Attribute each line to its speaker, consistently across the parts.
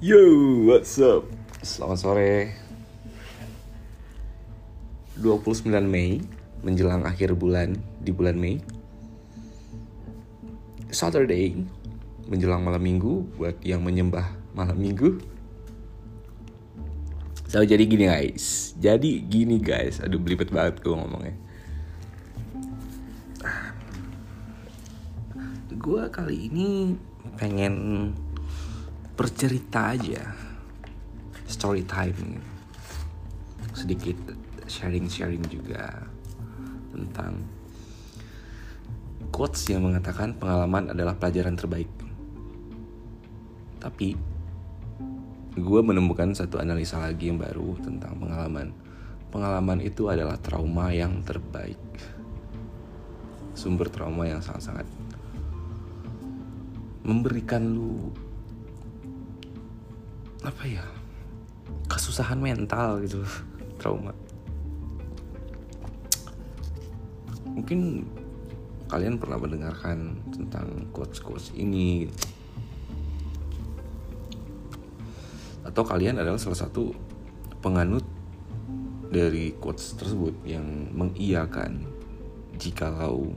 Speaker 1: Yo, what's up? Selamat sore. 29 Mei Menjelang akhir bulan Di bulan Mei. Saturday Menjelang malam minggu Buat yang menyembah malam minggu. So jadi gini guys. Jadi gini guys. Aduh belibet banget gue ngomongnya. Gue kali ini pengen bercerita aja. Story time. Sedikit sharing-sharing juga tentang quotes yang mengatakan pengalaman adalah pelajaran terbaik. Tapi gue menemukan satu analisa lagi yang baru tentang pengalaman. Pengalaman itu adalah trauma yang terbaik. Sumber trauma yang sangat-sangat memberikan lu apa ya? Kesusahan mental gitu trauma. Mungkin kalian pernah mendengarkan tentang quotes quotes ini atau kalian adalah salah satu penganut dari quotes tersebut yang mengiyakan jikalau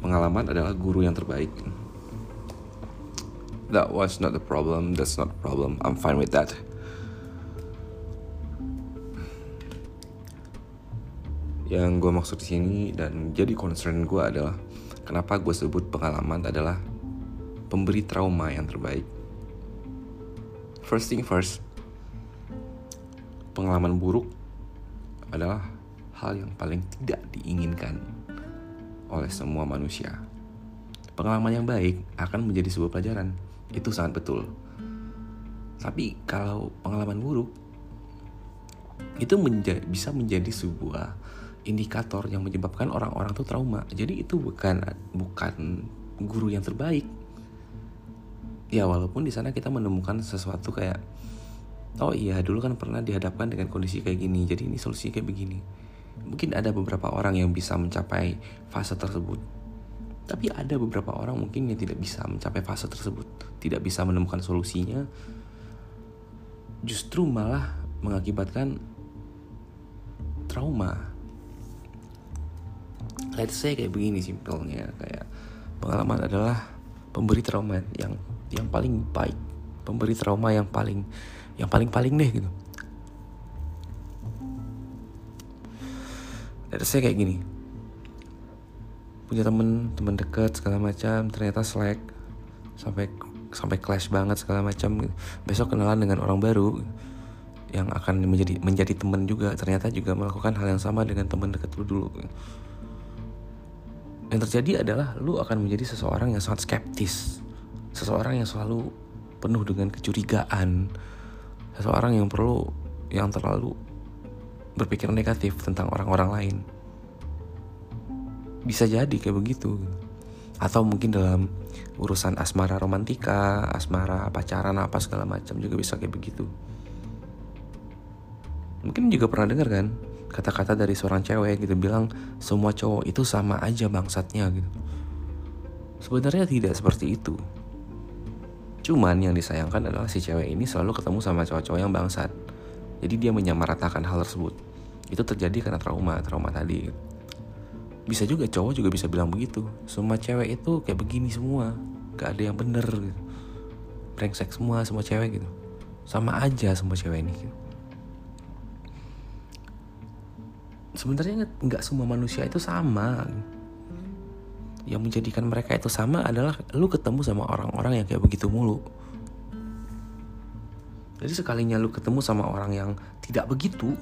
Speaker 1: pengalaman adalah guru yang terbaik that was not the problem. That's not the problem. I'm fine with that. Yang gue maksud di sini dan jadi concern gue adalah kenapa gue sebut pengalaman adalah pemberi trauma yang terbaik. First thing first, pengalaman buruk adalah hal yang paling tidak diinginkan oleh semua manusia. Pengalaman yang baik akan menjadi sebuah pelajaran itu sangat betul. Tapi kalau pengalaman buruk itu menja bisa menjadi sebuah indikator yang menyebabkan orang-orang tuh trauma. Jadi itu bukan bukan guru yang terbaik. Ya walaupun di sana kita menemukan sesuatu kayak oh iya dulu kan pernah dihadapkan dengan kondisi kayak gini. Jadi ini solusi kayak begini. Mungkin ada beberapa orang yang bisa mencapai fase tersebut tapi ada beberapa orang mungkin yang tidak bisa mencapai fase tersebut, tidak bisa menemukan solusinya, justru malah mengakibatkan trauma. Let's say kayak begini simpelnya, kayak pengalaman adalah pemberi trauma yang yang paling baik, pemberi trauma yang paling yang paling paling deh gitu. Let's say kayak gini, punya temen temen deket segala macam. Ternyata slack sampai sampai clash banget segala macam. Besok kenalan dengan orang baru yang akan menjadi menjadi teman juga. Ternyata juga melakukan hal yang sama dengan teman dekat lu dulu. Yang terjadi adalah lu akan menjadi seseorang yang sangat skeptis. Seseorang yang selalu penuh dengan kecurigaan. Seseorang yang perlu yang terlalu berpikir negatif tentang orang-orang lain bisa jadi kayak begitu atau mungkin dalam urusan asmara romantika, asmara pacaran apa segala macam juga bisa kayak begitu. Mungkin juga pernah dengar kan kata-kata dari seorang cewek gitu bilang semua cowok itu sama aja bangsatnya gitu. Sebenarnya tidak seperti itu. Cuman yang disayangkan adalah si cewek ini selalu ketemu sama cowok-cowok yang bangsat. Jadi dia menyamaratakan hal tersebut. Itu terjadi karena trauma, trauma tadi. Bisa juga cowok juga bisa bilang begitu. Semua cewek itu kayak begini semua. Gak ada yang bener gitu. Brengsek semua semua cewek gitu. Sama aja semua cewek ini gitu. sebenarnya nggak semua manusia itu sama. Yang menjadikan mereka itu sama adalah lu ketemu sama orang-orang yang kayak begitu mulu. Jadi sekalinya lu ketemu sama orang yang tidak begitu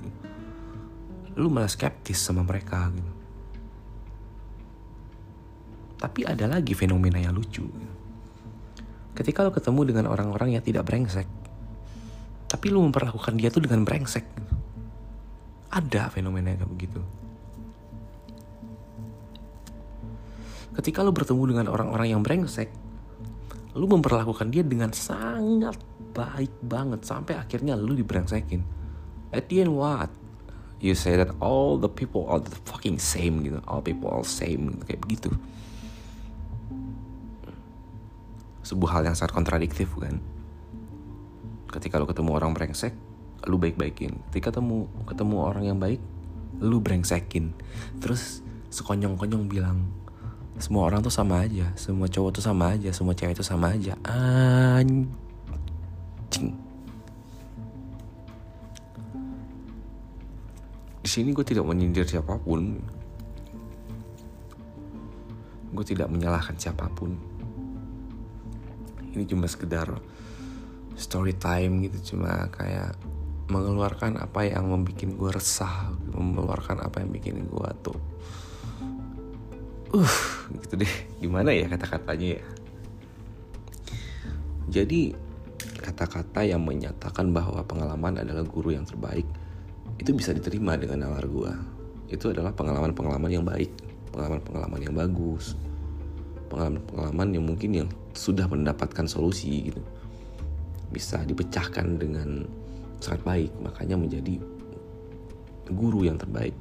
Speaker 1: lu malah skeptis sama mereka gitu tapi ada lagi fenomena yang lucu. Ketika lo ketemu dengan orang-orang yang tidak brengsek, tapi lo memperlakukan dia tuh dengan brengsek. Ada fenomena yang kayak begitu. Ketika lo bertemu dengan orang-orang yang brengsek, lo memperlakukan dia dengan sangat baik banget sampai akhirnya lo dibrengsekin. At the end what? You say that all the people are the fucking same gitu, all people all same kayak begitu. Sebuah hal yang sangat kontradiktif kan ketika lu ketemu orang brengsek lu baik-baikin. Ketika ketemu ketemu orang yang baik lu brengsekin. Terus sekonyong-konyong bilang semua orang tuh sama aja semua cowok tuh sama aja semua cewek tuh sama aja. Anjing. Di sini gue tidak menyindir siapa pun. Gue tidak menyalahkan siapa pun ini cuma sekedar story time gitu cuma kayak mengeluarkan apa yang membuat gue resah mengeluarkan apa yang bikin gue tuh uh gitu deh. Gimana ya kata-katanya ya? Jadi kata-kata yang menyatakan bahwa pengalaman adalah guru yang terbaik itu bisa diterima dengan nalar gue itu adalah pengalaman-pengalaman yang baik pengalaman-pengalaman yang bagus pengalaman-pengalaman yang mungkin yang sudah mendapatkan solusi gitu. Bisa dipecahkan dengan sangat baik makanya menjadi guru yang terbaik.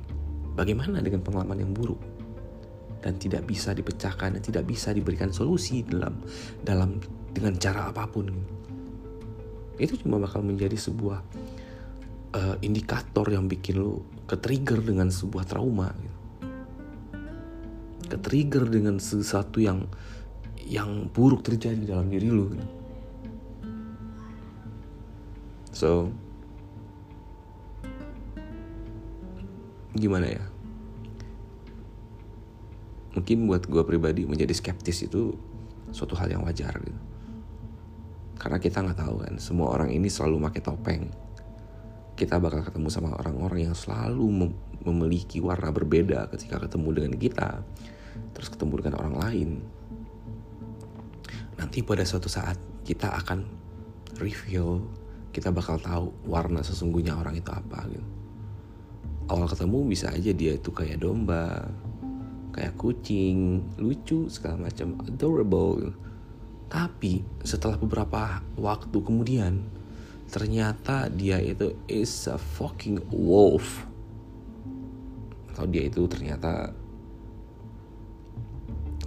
Speaker 1: Bagaimana dengan pengalaman yang buruk? Dan tidak bisa dipecahkan dan tidak bisa diberikan solusi dalam dalam dengan cara apa pun. Itu cuma bakal menjadi sebuah uh, indikator yang bikin lo ke-trigger dengan sebuah trauma gitu. Ke-trigger dengan sesuatu yang yang buruk terjadi dalam diri lo gitu. so gimana ya? Mungkin buat gue pribadi menjadi skeptis itu suatu hal yang wajar gitu. Karena kita nggak tahu kan. Semua orang ini selalu pakai topeng. Kita bakal ketemu sama orang-orang yang selalu mem memiliki warna berbeda ketika ketemu dengan kita terus ketemu dengan orang lain nanti pada suatu saat kita akan reveal kita bakal tahu warna sesungguhnya orang itu apa gitu awal ketemu bisa aja dia itu kayak domba kayak kucing, lucu segala macam, adorable. Tapi setelah beberapa waktu kemudian ternyata dia itu is a fucking wolf. Atau dia itu ternyata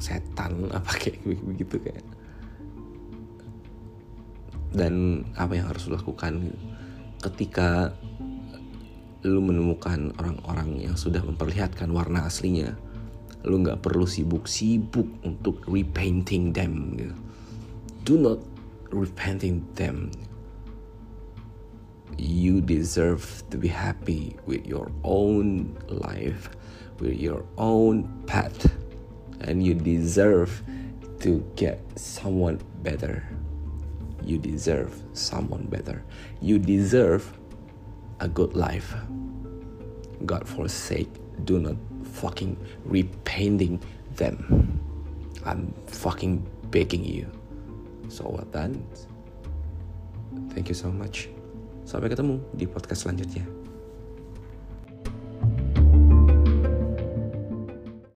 Speaker 1: setan apa kayak begitu kayak. Dan apa yang harus dilakukan ketika lu menemukan orang-orang yang sudah memperlihatkan warna aslinya lu nggak perlu sibuk-sibuk untuk repainting them gitu. do not repainting them you deserve to be happy with your own life with your own path and you deserve to get someone better you deserve someone better you deserve a good life god forsake do not fucking repainting them. I'm fucking begging you. So what then? Thank you so much. Sampai ketemu di podcast selanjutnya.